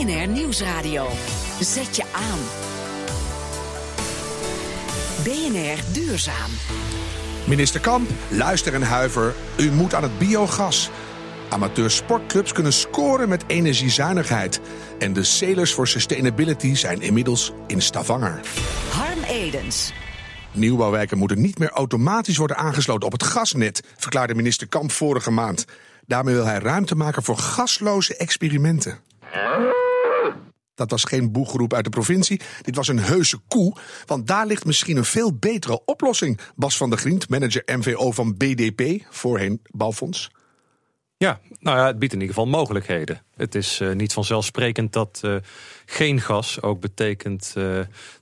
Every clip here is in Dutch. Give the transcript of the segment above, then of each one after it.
BNR Nieuwsradio. Zet je aan. BNR Duurzaam. Minister Kamp, luister en huiver. U moet aan het biogas. Amateur sportclubs kunnen scoren met energiezuinigheid. En de Sailors for Sustainability zijn inmiddels in Stavanger. Harm Edens. Nieuwbouwwijken moeten niet meer automatisch worden aangesloten op het gasnet, verklaarde minister Kamp vorige maand. Daarmee wil hij ruimte maken voor gasloze experimenten. Dat was geen boegeroep uit de provincie. Dit was een heuse koe. Want daar ligt misschien een veel betere oplossing. Bas van der Griend, manager MVO van BDP, voorheen Bouwfonds. Ja, nou ja, het biedt in ieder geval mogelijkheden. Het is uh, niet vanzelfsprekend dat uh, geen gas ook betekent uh,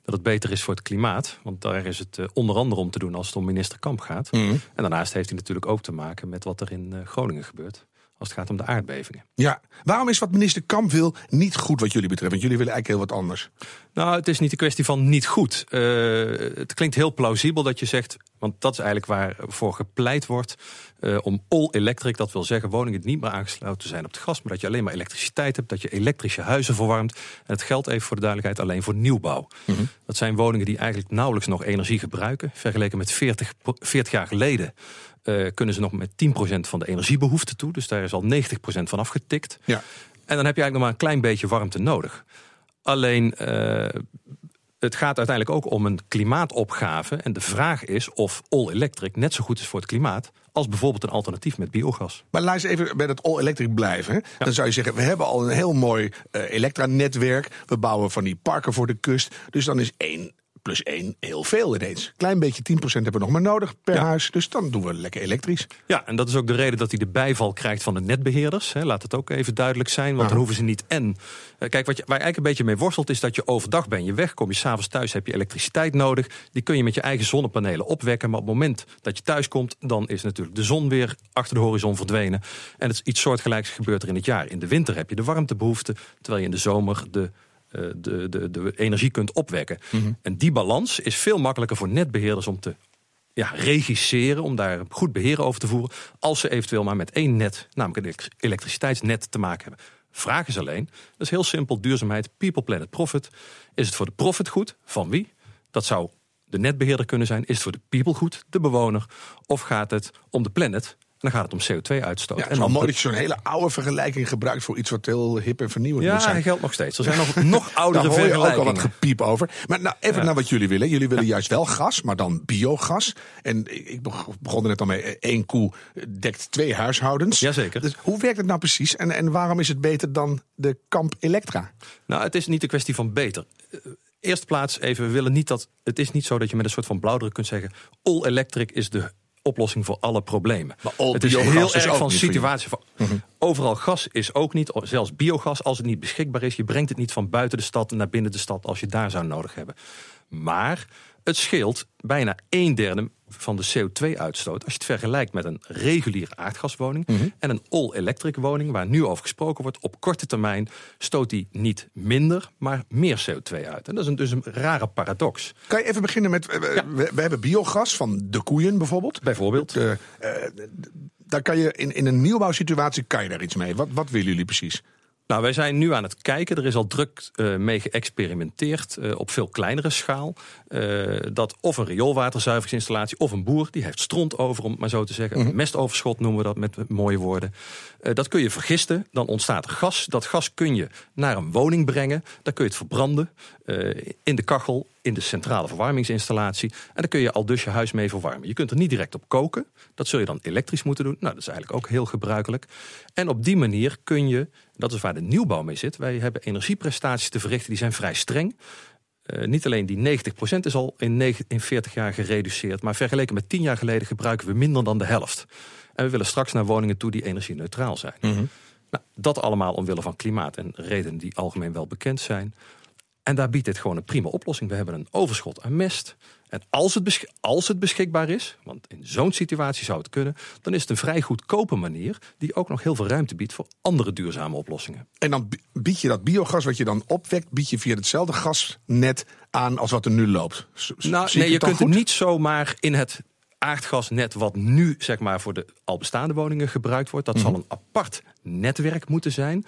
dat het beter is voor het klimaat. Want daar is het onder andere om te doen als het om minister Kamp gaat. Mm. En daarnaast heeft hij natuurlijk ook te maken met wat er in Groningen gebeurt als het gaat om de aardbevingen. Ja, waarom is wat minister Kamp wil niet goed wat jullie betreft? Want jullie willen eigenlijk heel wat anders. Nou, het is niet een kwestie van niet goed. Uh, het klinkt heel plausibel dat je zegt, want dat is eigenlijk waarvoor gepleit wordt, uh, om all electric. Dat wil zeggen woningen die niet meer aangesloten zijn op het gas, maar dat je alleen maar elektriciteit hebt, dat je elektrische huizen verwarmt. En het geldt even voor de duidelijkheid alleen voor nieuwbouw. Mm -hmm. Dat zijn woningen die eigenlijk nauwelijks nog energie gebruiken, vergeleken met 40, 40 jaar geleden. Uh, kunnen ze nog met 10% van de energiebehoefte toe. Dus daar is al 90% van afgetikt. Ja. En dan heb je eigenlijk nog maar een klein beetje warmte nodig. Alleen, uh, het gaat uiteindelijk ook om een klimaatopgave. En de vraag is of all-electric net zo goed is voor het klimaat... als bijvoorbeeld een alternatief met biogas. Maar laat eens even bij het all-electric blijven. Dan zou je zeggen, we hebben al een heel mooi uh, elektranetwerk. We bouwen van die parken voor de kust. Dus dan is één plus 1 heel veel ineens. Klein beetje 10% hebben we nog maar nodig per ja. huis. Dus dan doen we lekker elektrisch. Ja, en dat is ook de reden dat hij de bijval krijgt van de netbeheerders. Hè. Laat het ook even duidelijk zijn, want dan hoeven ze niet en. Kijk, wat je, waar je eigenlijk een beetje mee worstelt is dat je overdag ben je weg. Kom je s'avonds thuis, heb je elektriciteit nodig. Die kun je met je eigen zonnepanelen opwekken. Maar op het moment dat je thuis komt, dan is natuurlijk de zon weer achter de horizon verdwenen. En het is iets soortgelijks gebeurt er in het jaar. In de winter heb je de warmtebehoefte, terwijl je in de zomer de de, de, de energie kunt opwekken. Mm -hmm. En die balans is veel makkelijker voor netbeheerders om te ja, regisseren, om daar goed beheer over te voeren, als ze eventueel maar met één net, namelijk een elektriciteitsnet, te maken hebben. Vraag is alleen, dat is heel simpel, duurzaamheid, people, planet, profit. Is het voor de profit goed? Van wie? Dat zou de netbeheerder kunnen zijn. Is het voor de people goed, de bewoner? Of gaat het om de planet, dan gaat het om CO2-uitstoot. Ja, het is wel mooi dat je zo'n hele oude vergelijking gebruikt voor iets wat heel hip en vernieuwend ja, moet zijn. Ja, geldt nog steeds. Er zijn nog, nog oudere Daar hoor je ook al wat gepiep over. Maar nou, even ja. naar wat jullie willen. Jullie willen juist wel gas, maar dan biogas. En ik begon er net al mee. Eén koe dekt twee huishoudens. Jazeker. Dus hoe werkt het nou precies? En, en waarom is het beter dan de Kamp Elektra? Nou, het is niet een kwestie van beter. Eerst plaats even, we willen niet dat. Het is niet zo dat je met een soort van blauwdruk kunt zeggen. All electric is de oplossing voor alle problemen. het is heel erg van situatie. Van, mm -hmm. Overal gas is ook niet, zelfs biogas, als het niet beschikbaar is. Je brengt het niet van buiten de stad naar binnen de stad als je daar zou nodig hebben. Maar het scheelt bijna een derde van de CO2-uitstoot als je het vergelijkt met een reguliere aardgaswoning mm -hmm. en een all-electric woning, waar nu over gesproken wordt. Op korte termijn stoot die niet minder, maar meer CO2 uit. En dat is een, dus een rare paradox. Kan je even beginnen met, we, ja. we, we hebben biogas van de koeien bijvoorbeeld. Bijvoorbeeld. De, uh, daar kan je in, in een nieuwbouwsituatie kan je daar iets mee. Wat, wat willen jullie precies? Nou, wij zijn nu aan het kijken. Er is al druk uh, mee geëxperimenteerd uh, op veel kleinere schaal. Uh, dat of een rioolwaterzuiveringsinstallatie of een boer, die heeft stront over, om het maar zo te zeggen. -hmm. Mestoverschot noemen we dat met mooie woorden. dat kun je vergisten, dan ontstaat er gas. Dat gas kun je naar een woning brengen. Dan kun je het verbranden in de kachel, in de centrale verwarmingsinstallatie. En dan kun je al dus je huis mee verwarmen. Je kunt er niet direct op koken. Dat zul je dan elektrisch moeten doen. Nou, dat is eigenlijk ook heel gebruikelijk. En op die manier kun je, dat is waar de nieuwbouw mee zit. Wij hebben energieprestaties te verrichten, die zijn vrij streng. Uh, niet alleen die 90% is al in, 9, in 40 jaar gereduceerd, maar vergeleken met 10 jaar geleden gebruiken we minder dan de helft. En we willen straks naar woningen toe die energie-neutraal zijn. Mm -hmm. nou, dat allemaal omwille van klimaat en redenen die algemeen wel bekend zijn. En daar biedt dit gewoon een prima oplossing. We hebben een overschot aan mest. En als het, als het beschikbaar is, want in zo'n situatie zou het kunnen, dan is het een vrij goedkope manier die ook nog heel veel ruimte biedt voor andere duurzame oplossingen. En dan bied je dat biogas wat je dan opwekt, bied je via hetzelfde gasnet aan als wat er nu loopt. Nou, nee, je kunt goed? het niet zomaar in het aardgasnet wat nu zeg maar voor de al bestaande woningen gebruikt wordt. Dat mm -hmm. zal een apart netwerk moeten zijn.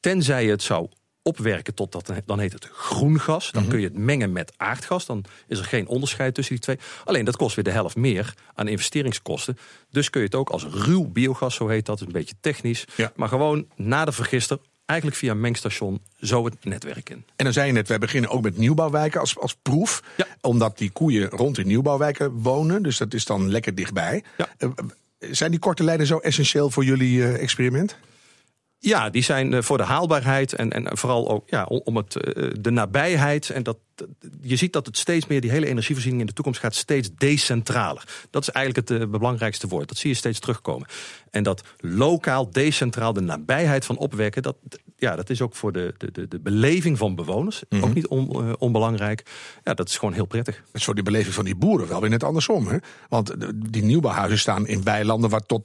Tenzij het zou opwerken tot dat, dan heet het groen gas. Dan kun je het mengen met aardgas. Dan is er geen onderscheid tussen die twee. Alleen dat kost weer de helft meer aan investeringskosten. Dus kun je het ook als ruw biogas, zo heet dat, een beetje technisch. Ja. Maar gewoon na de vergister eigenlijk via een mengstation zo het netwerk in. En dan zei je net, wij beginnen ook met nieuwbouwwijken als, als proef. Ja. Omdat die koeien rond in nieuwbouwwijken wonen. Dus dat is dan lekker dichtbij. Ja. Eh, zijn die korte lijnen zo essentieel voor jullie eh, experiment? Ja, die zijn eh, voor de haalbaarheid en, en vooral ook ja, om het, eh, de nabijheid. En dat, je ziet dat het steeds meer, die hele energievoorziening in de toekomst gaat steeds decentraler. Dat is eigenlijk het eh, belangrijkste woord. Dat zie je steeds terugkomen. En dat lokaal, decentraal, de nabijheid van opwekken, dat, ja, dat is ook voor de, de, de, de beleving van bewoners ook niet on- eh, onbelangrijk. Ja, dat is gewoon heel prettig. Dat is voor die beleving van die boeren wel weer net andersom. Hè? Want de- die nieuwbouwhuizen staan in weilanden waar tot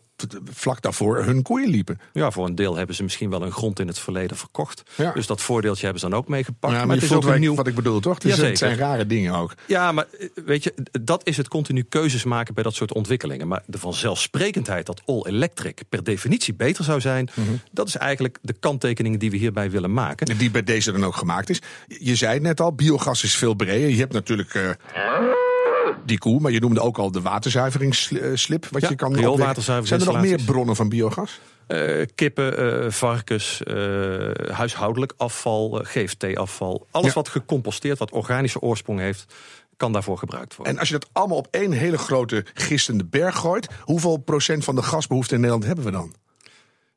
vlak daarvoor hun koeien liepen. Ja, voor een deel hebben ze misschien wel hun grond in het verleden verkocht. Ja. Dus dat voordeeltje hebben ze dan ook meegepakt. Ja, maar, maar het is ook een nieuw. wat ik bedoel, toch? Het, is- het zijn rare dingen ook. Ja, maar eh, weet je, dat is het continu keuzes maken bij dat soort ontwikkelingen. Maar de vanzelfsprekendheid dat all electric per definitie beter zou zijn, Mhm. dat is eigenlijk de kanttekening die we hierbij willen maken. En die bij deze dan ook gemaakt is. Je zei het net al, biogas is veel breder. Je hebt natuurlijk eh, die koe, maar je noemde ook al de waterzuiveringsslip. Wat Ja, je kan. Zijn er nog meer bronnen van biogas? Eh, kippen, eh, varkens, eh, huishoudelijk afval, GFT-afval. Alles Ja. wat gecomposteerd, wat organische oorsprong heeft, kan daarvoor gebruikt worden. En als je dat allemaal op één hele grote gistende berg gooit, hoeveel procent van de gasbehoefte in Nederland hebben we dan?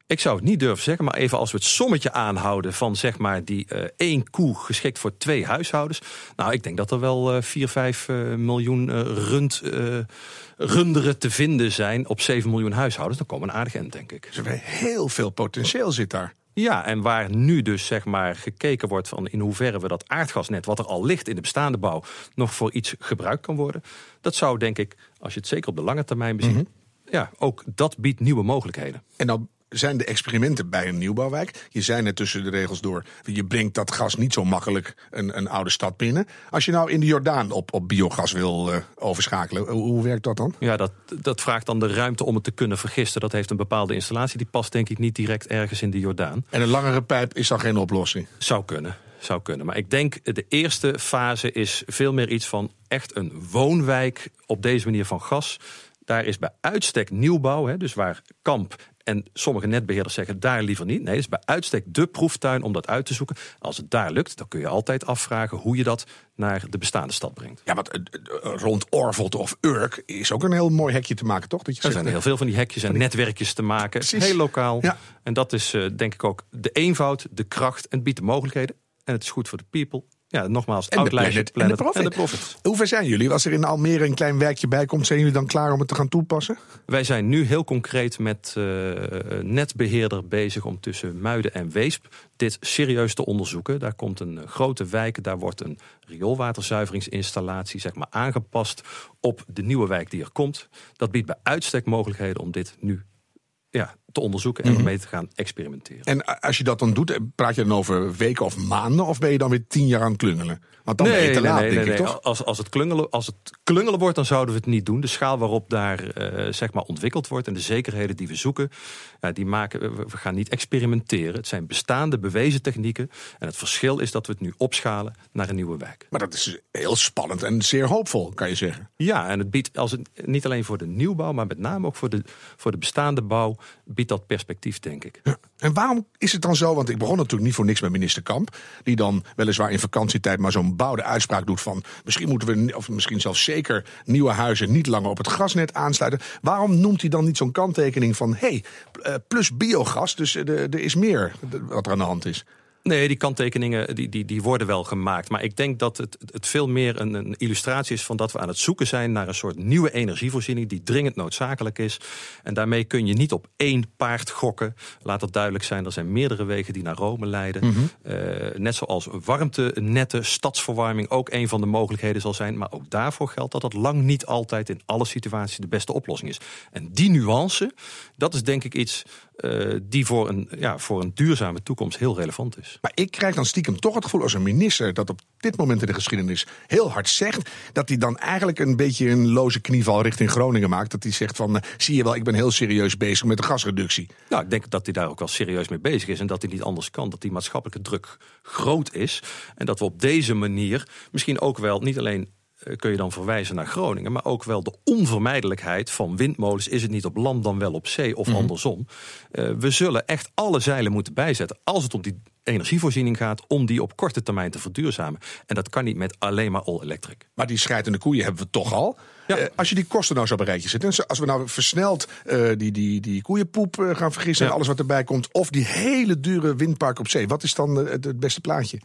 Ik zou het niet durven zeggen, maar even als we het sommetje aanhouden van zeg maar die eh, één koe geschikt voor twee huishoudens. Nou, ik denk dat er wel eh 4, 5 eh, miljoen eh, rund, eh, runderen te vinden zijn op 7 miljoen huishoudens. Dan komen we een aardig eind, denk ik. Dus er heel veel potentieel zit daar. Ja, en waar nu dus zeg maar gekeken wordt van in hoeverre we dat aardgasnet, wat er al ligt in de bestaande bouw, nog voor iets gebruikt kan worden. Dat zou denk ik, als je het zeker op de lange termijn beziet, ja, ook dat biedt nieuwe mogelijkheden. En dan zijn de experimenten bij een nieuwbouwwijk. Je zei net tussen de regels door, je brengt dat gas niet zo makkelijk een, een oude stad binnen. Als je nou in de Jordaan op, op biogas wil eh, overschakelen, hoe, hoe werkt dat dan? Ja, dat, dat vraagt dan de ruimte om het te kunnen vergisten. Dat heeft een bepaalde installatie. Die past denk ik niet direct ergens in de Jordaan. En een langere pijp is dan geen oplossing. Zou kunnen, zou kunnen. Maar ik denk de eerste fase is veel meer iets van echt een woonwijk op deze manier van gas. Daar is bij uitstek nieuwbouw, hè, dus waar kamp en sommige netbeheerders zeggen daar liever niet. Nee, het is bij uitstek de proeftuin om dat uit te zoeken. Als het daar lukt, dan kun je altijd afvragen hoe je dat naar de bestaande stad brengt. Ja, want eh, eh, rond Orvelt of Urk is ook een heel mooi hekje te maken, toch? Dat je Er zijn eh, heel veel van die hekjes en netwerkjes te maken. Precies. Heel lokaal. Ja. En dat is eh, denk ik ook de eenvoud, de kracht en het biedt de mogelijkheden. En het is goed voor de people. Ja, nogmaals, het En de outlijstje, planet en de profit. Hoe ver zijn jullie? Als er in Almere een klein werkje bij komt, zijn jullie dan klaar om het te gaan toepassen? Wij zijn nu heel concreet met eh, netbeheerder bezig om tussen Muiden en Weesp dit serieus te onderzoeken. Daar komt een eh, grote wijk, daar wordt een rioolwaterzuiveringsinstallatie zeg maar, aangepast op de nieuwe wijk die er komt. Dat biedt bij uitstek mogelijkheden om dit nu ja, te onderzoeken en ermee te gaan experimenteren. En als je dat dan doet, eh, praat je dan over weken of maanden? Of ben je dan weer tien jaar aan het klungelen? Want dan ben je te laat, denk ik, toch? Als, als, het klungelen, als het klungelen wordt, dan zouden we het niet doen. De schaal waarop daar eh, zeg maar ontwikkeld wordt en de zekerheden die we zoeken, ja, die maken, we, we gaan niet experimenteren. Het zijn bestaande bewezen technieken. En het verschil is dat we het nu opschalen naar een nieuwe wijk. Maar dat is heel spannend en zeer hoopvol, kan je zeggen. Ja, en het biedt als het, niet alleen voor de nieuwbouw, maar met name ook voor de, voor de bestaande bouw, biedt dat perspectief, denk ik. En waarom is het dan zo? Want ik begon natuurlijk niet voor niks met minister Kamp. Die dan weliswaar in vakantietijd maar zo'n bouwde uitspraak doet van... misschien moeten we, of misschien zelfs zeker, nieuwe huizen niet langer op het gasnet aansluiten. Waarom noemt hij dan niet zo'n kanttekening van... hé, hey, eh, plus biogas, dus eh, er is meer wat er aan de hand is. Nee, die kanttekeningen die, die, die worden wel gemaakt. Maar ik denk dat het, het veel meer een, een illustratie is van dat we aan het zoeken zijn naar een soort nieuwe energievoorziening die dringend noodzakelijk is. En daarmee kun je niet op één paard gokken. Laat dat duidelijk zijn. Er zijn meerdere wegen die naar Rome leiden. Eh, net zoals warmtenetten, stadsverwarming ook een van de mogelijkheden zal zijn. Maar ook daarvoor geldt dat dat lang niet altijd in alle situaties de beste oplossing is. En die nuance, dat is denk ik iets eh, die voor een, ja, voor een duurzame toekomst heel relevant is. Maar ik krijg dan stiekem toch het gevoel als een minister dat op dit moment in de geschiedenis heel hard zegt, dat hij dan eigenlijk een beetje een loze knieval richting Groningen maakt. Dat hij zegt van, eh, zie je wel, ik ben heel serieus bezig met de gasreductie. Nou, ik denk dat hij daar ook wel serieus mee bezig is en dat hij niet anders kan. Dat die maatschappelijke druk groot is en dat we op deze manier misschien ook wel niet alleen eh, kun je dan verwijzen naar Groningen. Maar ook wel de onvermijdelijkheid van windmolens. Is het niet op land dan wel op zee of andersom? Uh, we zullen echt alle zeilen moeten bijzetten als het om die energievoorziening gaat... om die op korte termijn te verduurzamen. En dat kan niet met alleen maar all-electric. Maar die schrijtende koeien hebben we toch al. Ja. Uh, als je die kosten nou zo op een rijtje zet... als we nou versneld die, die, die koeienpoep gaan vergissen... Ja. en alles wat erbij komt... of die hele dure windpark op zee... wat is dan het, het beste plaatje?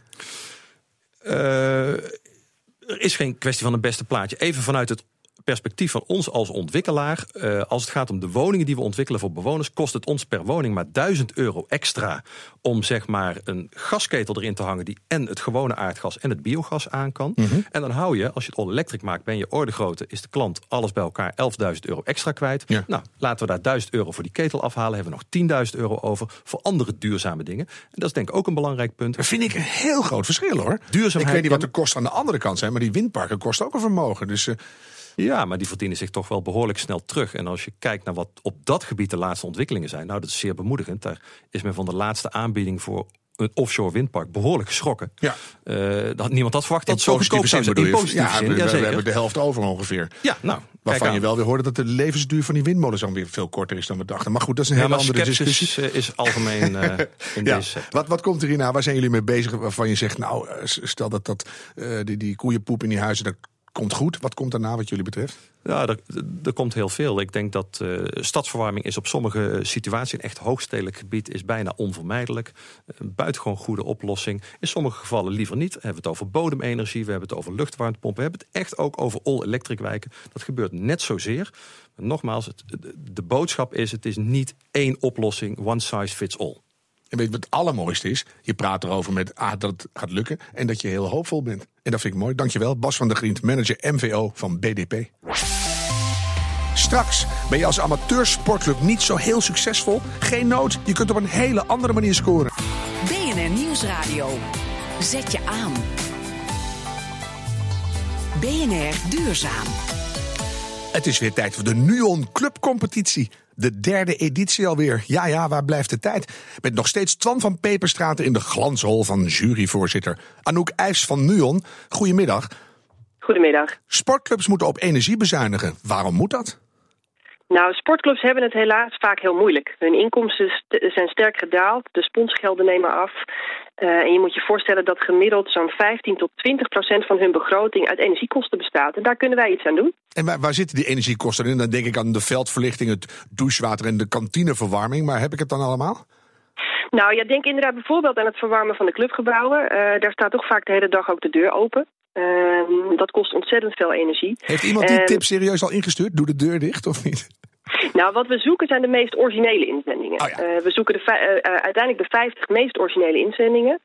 er is geen kwestie van een beste plaatje. Even vanuit het perspectief van ons als ontwikkelaar, uh, als het gaat om de woningen die we ontwikkelen voor bewoners, kost het ons per woning maar 1000 euro extra om zeg maar een gasketel erin te hangen die en het gewone aardgas en het biogas aan kan. Mm -hmm. En dan hou je, als je het all electric maakt, ben je orde grootte, is de klant alles bij elkaar 11.000 euro extra kwijt. Ja. Nou, laten we daar 1000 euro voor die ketel afhalen, hebben we nog 10.000 euro over voor andere duurzame dingen. En dat is denk ik ook een belangrijk punt. Dat vind ik een heel groot verschil hoor. Duurzaamheid, ik weet niet wat de kosten aan de andere kant zijn, maar die windparken kosten ook een vermogen. Dus uh, ja, maar die verdienen zich toch wel behoorlijk snel terug. En als je kijkt naar wat op dat gebied de laatste ontwikkelingen zijn, nou, dat is zeer bemoedigend. Daar is men van de laatste aanbieding voor een offshore windpark behoorlijk geschrokken. Ja. Uh, dat, niemand had verwacht dat zo goedkoop zou zijn. In positieve ja, zin, we, hebben de helft over ongeveer. Ja, nou. Waarvan je wel weer hoorde dat de levensduur van die windmolens dan weer veel korter is dan we dachten. Maar goed, dat is een ja, hele andere discussie. is, is algemeen uh, in ja. deze. Wat, wat komt er hierna? Waar zijn jullie mee bezig waarvan je zegt, nou, stel dat, dat uh, die, die koeienpoep in die huizen, dat komt goed. Wat komt daarna wat jullie betreft? Ja, er, komt heel veel. Ik denk dat uh, stadsverwarming is op sommige situaties, in echt hoogstedelijk gebied, is bijna onvermijdelijk. Een buitengewoon goede oplossing. In sommige gevallen liever niet. We hebben het over bodemenergie, we hebben het over luchtwarmtepompen, we hebben het echt ook over all-electric wijken. Dat gebeurt net zozeer. Maar nogmaals, de boodschap is: het is niet één oplossing, one size fits all. En weet je wat het allermooiste is? Je praat erover met ah, dat het gaat lukken en dat je heel hoopvol bent. En dat vind ik mooi. Dankjewel, Bas van der Grient, manager MVO van BDP. Straks ben je als amateursportclub niet zo heel succesvol. Geen nood, je kunt op een hele andere manier scoren. BNR Nieuwsradio. Zet je aan. BNR Duurzaam. Het is weer tijd voor de Nuon Clubcompetitie. De derde editie alweer. Ja, ja, waar blijft de tijd? Met nog steeds Twan van Peperstraten in de glanshol van juryvoorzitter Anouk IJs van Nuon. Goedemiddag. Goedemiddag. Sportclubs moeten op energie bezuinigen. Waarom moet dat? Nou, sportclubs hebben het helaas vaak heel moeilijk. Hun inkomsten st zijn sterk gedaald, de sponsgelden nemen af. Uh, en je moet je voorstellen dat gemiddeld zo'n 15 tot 20 procent van hun begroting uit energiekosten bestaat. En daar kunnen wij iets aan doen. En waar, waar zitten die energiekosten in? Dan denk ik aan de veldverlichting, het douchewater en de kantineverwarming. Maar heb ik het dan allemaal? Nou, ja, denk inderdaad bijvoorbeeld aan het verwarmen van de clubgebouwen. Uh, daar staat toch vaak de hele dag ook de deur open. Uh, dat kost ontzettend veel energie. Heeft iemand die tip serieus al ingestuurd? Doe de deur dicht of niet? Nou, wat we zoeken zijn de meest originele inzendingen. Oh ja. uh, we zoeken de uh, uiteindelijk de 50 meest originele inzendingen.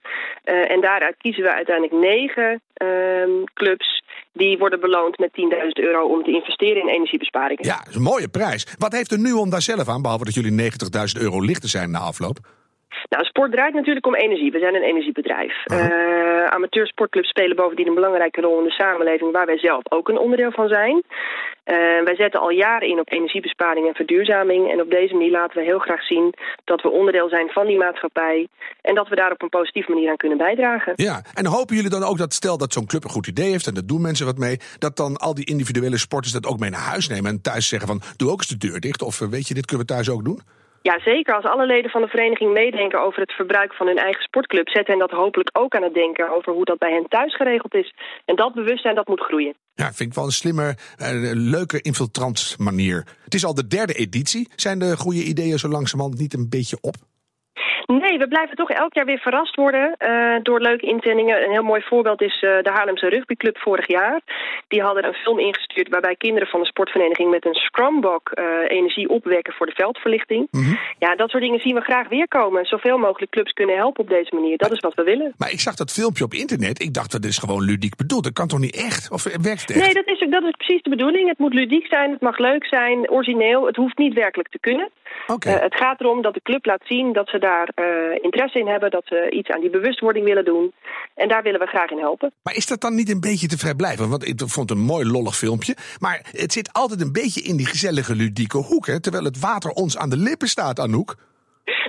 Uh, en daaruit kiezen we uiteindelijk negen ehm, clubs die worden beloond met 10.000 euro om te investeren in energiebesparingen. Ja, dat is een mooie prijs. Wat heeft er nu om daar zelf aan, behalve dat jullie 90.000 euro lichter zijn na afloop? Nou, sport draait natuurlijk om energie. We zijn een energiebedrijf. Uh -huh. uh, amateursportclubs spelen bovendien een belangrijke rol in de samenleving... waar wij zelf ook een onderdeel van zijn. Uh, wij zetten al jaren in op energiebesparing en verduurzaming. En op deze manier laten we heel graag zien dat we onderdeel zijn van die maatschappij... en dat we daar op een positieve manier aan kunnen bijdragen. Ja, en hopen jullie dan ook dat stel dat zo'n club een goed idee heeft... en dat doen mensen wat mee... dat dan al die individuele sporters dat ook mee naar huis nemen... en thuis zeggen van doe ook eens de deur dicht... of weet je, dit kunnen we thuis ook doen? Ja, zeker. Als alle leden van de vereniging meedenken over het verbruik van hun eigen sportclub... zetten hen dat hopelijk ook aan het denken over hoe dat bij hen thuis geregeld is. En dat bewustzijn, dat moet groeien. Ja, vind ik wel een slimmer, uh, leuke infiltrant manier. Het is al de derde editie. Zijn de goede ideeën zo langzamerhand niet een beetje op? Nee, we blijven toch elk jaar weer verrast worden uh, door leuke inzendingen. Een heel mooi voorbeeld is uh, de Haarlemse Rugbyclub vorig jaar. Die hadden een film ingestuurd waarbij kinderen van de sportvereniging met een scrumbok uh, energie opwekken voor de veldverlichting. Mm -hmm. Ja, dat soort dingen zien we graag weer komen. Zoveel mogelijk clubs kunnen helpen op deze manier. Dat maar, is wat we willen. Maar ik zag dat filmpje op internet. Ik dacht dat is gewoon ludiek bedoeld. Dat kan toch niet echt? Of werkt het echt? Nee, dat is, dat is precies de bedoeling. Het moet ludiek zijn, het mag leuk zijn, origineel. Het hoeft niet werkelijk te kunnen. Eh, het gaat erom dat de club laat zien dat ze daar eh, interesse in hebben, dat ze iets aan die bewustwording willen doen. En daar willen we graag in helpen. Maar is dat dan niet een beetje te vrijblijvend? Want ik vond het een mooi lollig filmpje. Maar het zit altijd een beetje in die gezellige ludieke hoek. Hè? Terwijl het water ons aan de lippen staat, Anouk.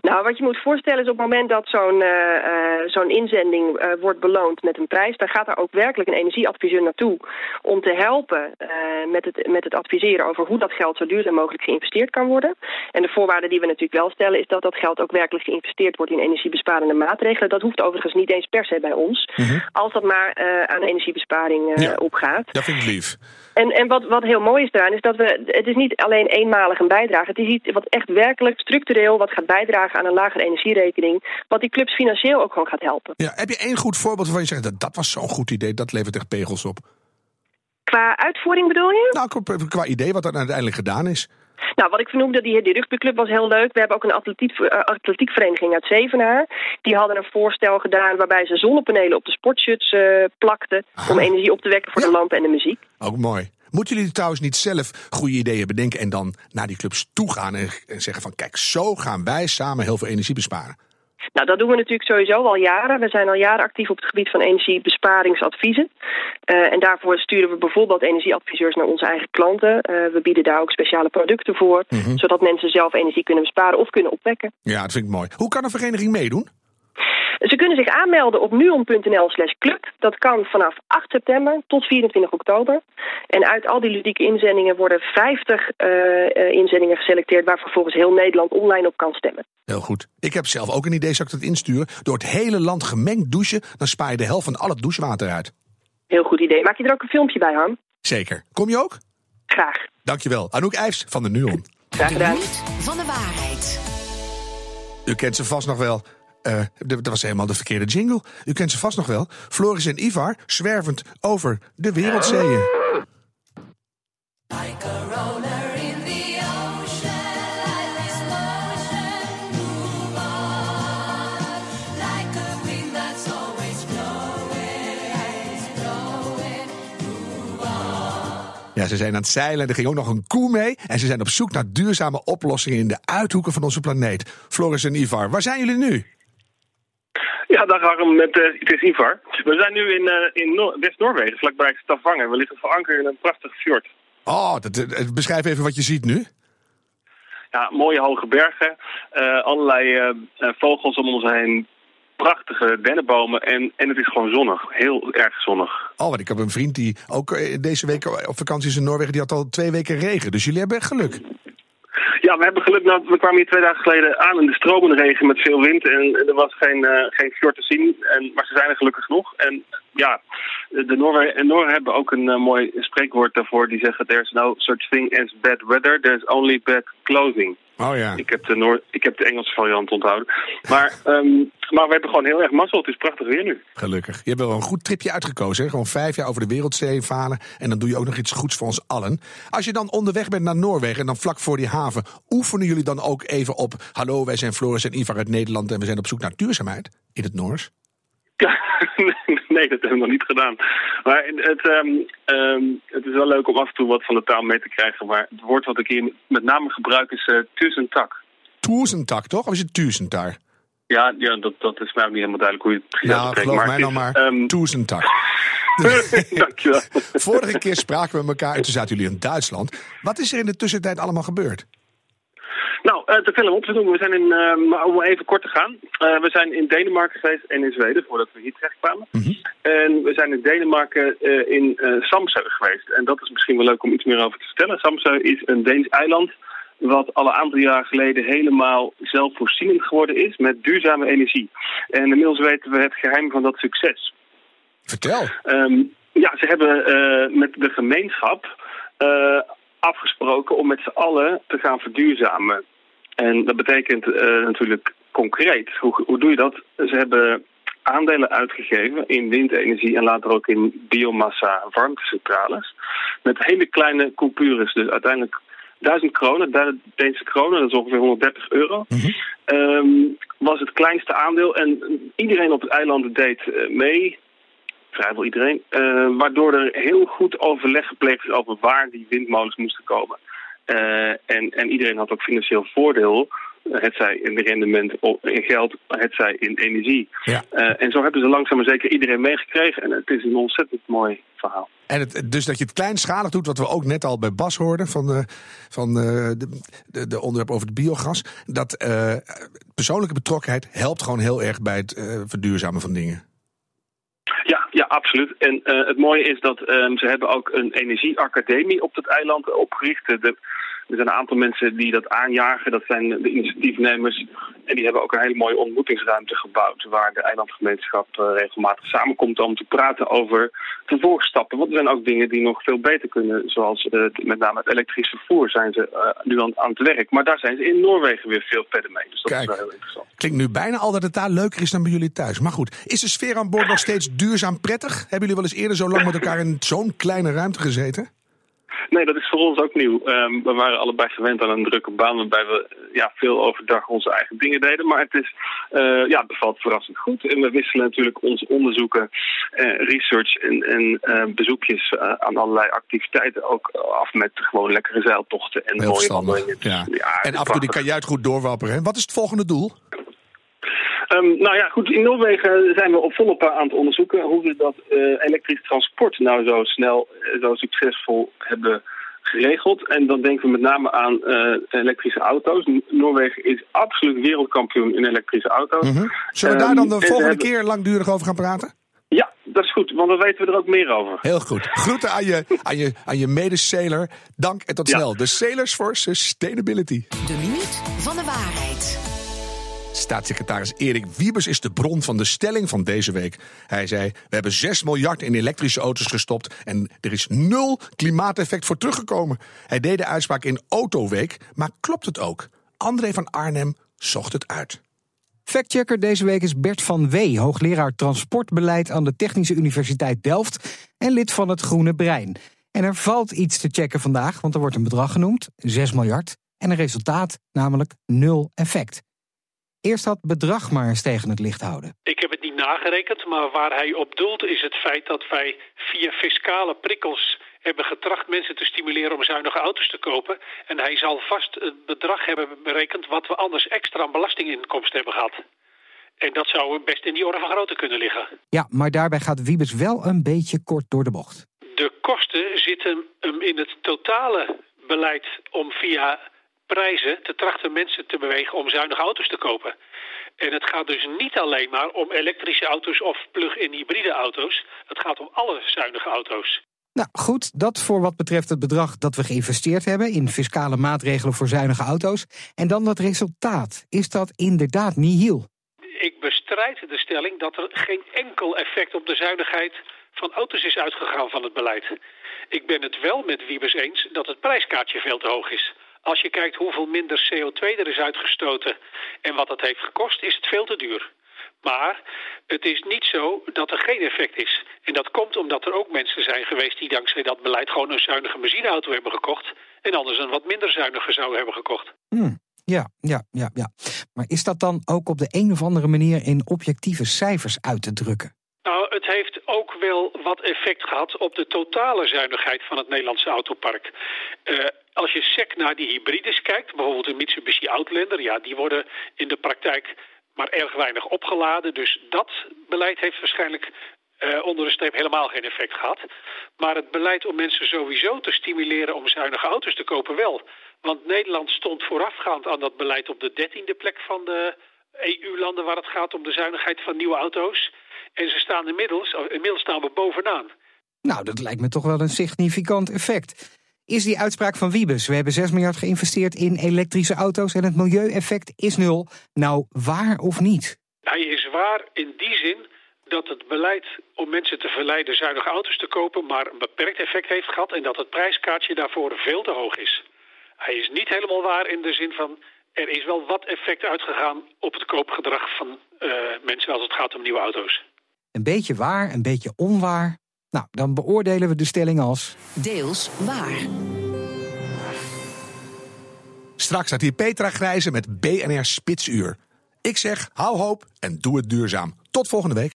Nou, wat je moet voorstellen is op het moment dat zo'n eh, eh, zo'n inzending eh, wordt beloond met een prijs, dan gaat er ook werkelijk een energieadviseur naartoe om te helpen met, het, met het adviseren over hoe dat geld zo duurzaam mogelijk geïnvesteerd kan worden. En de voorwaarde die we natuurlijk wel stellen is dat dat geld ook werkelijk geïnvesteerd wordt in energiebesparende maatregelen. Dat hoeft overigens niet eens per se bij ons, als dat maar aan energiebesparing Ja. opgaat. Dat vind ik lief. En, en wat, wat heel mooi is daaraan is dat we, het is niet alleen eenmalig een bijdrage. Het is iets wat echt werkelijk structureel wat gaat bijdragen aan een lagere energierekening. Wat die clubs financieel ook gewoon gaat helpen. Ja, heb je één goed voorbeeld waarvan je zegt dat dat was zo'n goed idee, dat levert echt pegels op? Qua uitvoering bedoel je? Nou, qua, idee wat er uiteindelijk gedaan is. Nou, wat ik vernoemde, die, die rugbyclub was heel leuk. We hebben ook een atletiek, eh, atletiekvereniging uit Zevenaar. Die hadden een voorstel gedaan waarbij ze zonnepanelen op de sportshuts eh, plakten... om energie op te wekken voor Ja. de lampen en de muziek. Ook mooi. Moeten jullie trouwens niet zelf goede ideeën bedenken en dan naar die clubs toe gaan en, en zeggen van kijk, zo gaan wij samen heel veel energie besparen? Nou, dat doen we natuurlijk sowieso al jaren. We zijn al jaren actief op het gebied van energiebesparingsadviezen. Eh, en daarvoor sturen we bijvoorbeeld energieadviseurs naar onze eigen klanten. Eh, we bieden daar ook speciale producten voor, zodat mensen zelf energie kunnen besparen of kunnen opwekken. Ja, dat vind ik mooi. Hoe kan een vereniging meedoen? Ze kunnen zich aanmelden op nuon.nl slash club. Dat kan vanaf 8 september tot 24 oktober. En uit al die ludieke inzendingen worden 50 eh, eh, inzendingen geselecteerd... waar vervolgens heel Nederland online op kan stemmen. Heel goed. Ik heb zelf ook een idee, zou ik dat insturen? Door het hele land gemengd douchen, dan spaar je de helft van al het douchewater uit. Heel goed idee. Maak je er ook een filmpje bij, Harm? Zeker. Kom je ook? Graag. Dankjewel. Anouk IJs van de NUON. Graag De gedaan. minuut van de waarheid. U kent ze vast nog wel. Eh, dat was helemaal de verkeerde jingle. U kent ze vast nog wel. Floris en Ivar zwervend over de wereldzeeën. Ja, ze zijn aan het zeilen. Er ging ook nog een koe mee. En ze zijn op zoek naar duurzame oplossingen in de uithoeken van onze planeet. Floris en Ivar, waar zijn jullie nu? Ja, dag Harm, met, eh, het is Ivar. We zijn nu in, eh, in Noor- West-Noorwegen, vlakbij Stavanger. We liggen voor anker in een prachtig fjord. Oh, dat, dat- beschrijf even wat je ziet nu. Ja, mooie hoge bergen, eh, allerlei eh, eh, vogels om ons heen, prachtige dennenbomen en, en het is gewoon zonnig, heel erg zonnig. Oh, want ik heb een vriend die ook eh, deze week op vakantie is in Noorwegen. Die had al twee weken regen. Dus jullie hebben echt geluk. Ja, we hebben geluk, nou, we kwamen hier twee dagen geleden aan in de stromende regen met veel wind en er was geen, eh, geen fjord te zien, en, maar ze zijn er gelukkig nog. En ja, de Noorwe en Noren hebben ook een eh, mooi spreekwoord daarvoor, die zeggen there's no such thing as bad weather, there's only bad clothing. Oh ja. Ik heb de, Noor ik heb de Engelse variant onthouden. Maar, ehm, maar we hebben gewoon heel erg mazzel. Het is prachtig weer nu. Gelukkig. Je hebt wel een goed tripje uitgekozen. Hè? Gewoon vijf jaar over de wereldzee varen. En dan doe je ook nog iets goeds voor ons allen. Als je dan onderweg bent naar Noorwegen en dan vlak voor die haven. Oefenen jullie dan ook even op. Hallo, wij zijn Floris en Ivar uit Nederland. En we zijn op zoek naar duurzaamheid. In het Noors. Ja, nee, dat hebben we nog niet gedaan. Maar het, ehm, ehm, het is wel leuk om af en toe wat van de taal mee te krijgen. Maar het woord wat ik hier met name gebruik is uh, tussentak. Toezentak, toch? Of is het tusentar? Ja, ja dat, dat is mij ook niet helemaal duidelijk hoe je het precies Nou, geloof maar mij nou maar. ehm, Toezentak. Dankjewel. Vorige keer spraken we elkaar en toen zaten jullie in Duitsland. Wat is er in de tussentijd allemaal gebeurd? Nou, uh, te veel om op te doen. We zijn in, uh, maar om even kort te gaan. Uh, we zijn in Denemarken geweest en in Zweden, voordat we hier terecht kwamen. Mm -hmm. En we zijn in Denemarken in Samsø geweest. En dat is misschien wel leuk om iets meer over te vertellen. Samsø is een Deens eiland wat al een aantal jaar geleden helemaal zelfvoorzienend geworden is met duurzame energie. En inmiddels weten we het geheim van dat succes. Vertel. Um, ja, ze hebben met de gemeenschap afgesproken om met z'n allen te gaan verduurzamen. En dat betekent uh, natuurlijk concreet. Hoe, hoe doe je dat? Ze hebben aandelen uitgegeven in windenergie en later ook in biomassa warmtecentrales. Met hele kleine coupures. Dus uiteindelijk 1000 kronen, Deense kronen, dat is ongeveer 130 euro. Mm -hmm. um, was het kleinste aandeel. En iedereen op het eiland deed uh, mee vrijwel iedereen. Uh, waardoor er heel goed overleg gepleegd is over waar die windmolens moesten komen. en, en iedereen had ook financieel voordeel het zij in rendement in geld, het zij in energie. Ja. Uh, en zo hebben ze langzaam maar zeker iedereen meegekregen. En het is een ontzettend mooi verhaal. En het, dus dat je het kleinschalig doet, wat we ook net al bij Bas hoorden van, de, van de, de, de onderwerp over het biogas. Dat uh, persoonlijke betrokkenheid helpt gewoon heel erg bij het uh, verduurzamen van dingen. Absoluut. En uh, het mooie is dat um, ze hebben ook een energieacademie op het eiland opgericht. De, er zijn een aantal mensen die dat aanjagen. Dat zijn de initiatiefnemers. En die hebben ook een hele mooie ontmoetingsruimte gebouwd. Waar de eilandgemeenschap uh, regelmatig samenkomt om te praten over vervolgstappen. Want er zijn ook dingen die nog veel beter kunnen. Zoals uh, met name het elektrisch vervoer zijn ze uh, nu aan, aan, het werk. Maar daar zijn ze in Noorwegen weer veel verder mee. Dus dat Kijk, is wel heel interessant. Klinkt nu bijna al dat het daar leuker is dan bij jullie thuis. Maar goed, is de sfeer aan boord nog steeds duurzaam prettig? Hebben jullie wel eens eerder zo lang met elkaar in zo'n kleine ruimte gezeten? Nee, dat is voor ons ook nieuw. Um, we waren allebei gewend aan een drukke baan waarbij we ja, veel overdag onze eigen dingen deden. Maar het, is, uh, ja, het bevalt verrassend goed. En we wisselen natuurlijk onze onderzoeken, uh, research en, en uh, bezoekjes aan allerlei activiteiten ook af met gewoon lekkere zeiltochten en Heel mooie wandelingen. Ja. ja. en af en toe die kajuit goed doorwapperen. Wat is het volgende doel? Um, nou ja, goed, in Noorwegen zijn we op volop aan het onderzoeken hoe we dat uh, elektrisch transport nou zo snel, uh, zo succesvol hebben geregeld. En dan denken we met name aan uh, elektrische auto's. Noorwegen is absoluut wereldkampioen in elektrische auto's. Mm -hmm. Zullen we daar dan de volgende keer langdurig over gaan praten? Ja, dat is goed, want dan weten we er ook meer over. Heel goed. Groeten aan je, aan je, aan je medesailor. Dank en tot snel. De Sailors for Sustainability. De minuut van de waarheid. Staatssecretaris Erik Wiebes is de bron van de stelling van deze week. Hij zei: We hebben 6 miljard in elektrische auto's gestopt en er is nul klimaateffect voor teruggekomen. Hij deed de uitspraak in Autoweek, maar klopt het ook? André van Arnhem zocht het uit. Factchecker deze week is Bert van Wee, hoogleraar transportbeleid aan de Technische Universiteit Delft en lid van het Groene Brein. En er valt iets te checken vandaag, want er wordt een bedrag genoemd, 6 miljard, en een resultaat, namelijk nul effect. Eerst dat bedrag maar eens tegen het licht houden. Ik heb het niet nagerekend, maar waar hij op doelt is het feit dat wij via fiscale prikkels hebben getracht mensen te stimuleren om zuinige auto's te kopen. En hij zal vast het bedrag hebben berekend wat we anders extra aan belastinginkomsten hebben gehad. En dat zou best in die orde van grootte kunnen liggen. Ja, maar daarbij gaat Wiebes wel een beetje kort door de bocht. De kosten zitten in het totale beleid om via prijzen te trachten mensen te bewegen om zuinige auto's te kopen. En het gaat dus niet alleen maar om elektrische auto's of plug-in hybride auto's. Het gaat om alle zuinige auto's. Nou goed, dat voor wat betreft het bedrag dat we geïnvesteerd hebben in fiscale maatregelen voor zuinige auto's. En dan dat resultaat. Is dat inderdaad nihil? Ik bestrijd de stelling dat er geen enkel effect op de zuinigheid van auto's is uitgegaan van het beleid. Ik ben het wel met Wiebes eens dat het prijskaartje veel te hoog is. Als je kijkt hoeveel minder CO2 er is uitgestoten en wat dat heeft gekost, is het veel te duur. Maar het is niet zo dat er geen effect is. En dat komt omdat er ook mensen zijn geweest die dankzij dat beleid gewoon een zuinige benzineauto hebben gekocht. En anders een wat minder zuinige zou hebben gekocht. Hmm, ja, ja, ja, ja. Maar is dat dan ook op de een of andere manier in objectieve cijfers uit te drukken? Nou, het heeft ook wel wat effect gehad op de totale zuinigheid van het Nederlandse autopark. Uh, als je sec naar die hybrides kijkt, bijvoorbeeld de Mitsubishi Outlander, ja, die worden in de praktijk maar erg weinig opgeladen. Dus dat beleid heeft waarschijnlijk uh, onder de streep helemaal geen effect gehad. Maar het beleid om mensen sowieso te stimuleren om zuinige auto's te kopen wel. Want Nederland stond voorafgaand aan dat beleid op de dertiende plek van de EU-landen waar het gaat om de zuinigheid van nieuwe auto's. En ze staan inmiddels, inmiddels staan we bovenaan. Nou, dat lijkt me toch wel een significant effect. Is die uitspraak van Wiebes, we hebben 6 miljard geïnvesteerd in elektrische auto's en het milieueffect is nul, nou waar of niet? Hij is waar in die zin dat het beleid om mensen te verleiden zuinige auto's te kopen maar een beperkt effect heeft gehad en dat het prijskaartje daarvoor veel te hoog is. Hij is niet helemaal waar in de zin van er is wel wat effect uitgegaan op het koopgedrag van uh, mensen als het gaat om nieuwe auto's. Een beetje waar, een beetje onwaar. Nou, dan beoordelen we de stelling als. Deels waar. Straks staat hier Petra Grijze met BNR Spitsuur. Ik zeg, hou hoop en doe het duurzaam. Tot volgende week.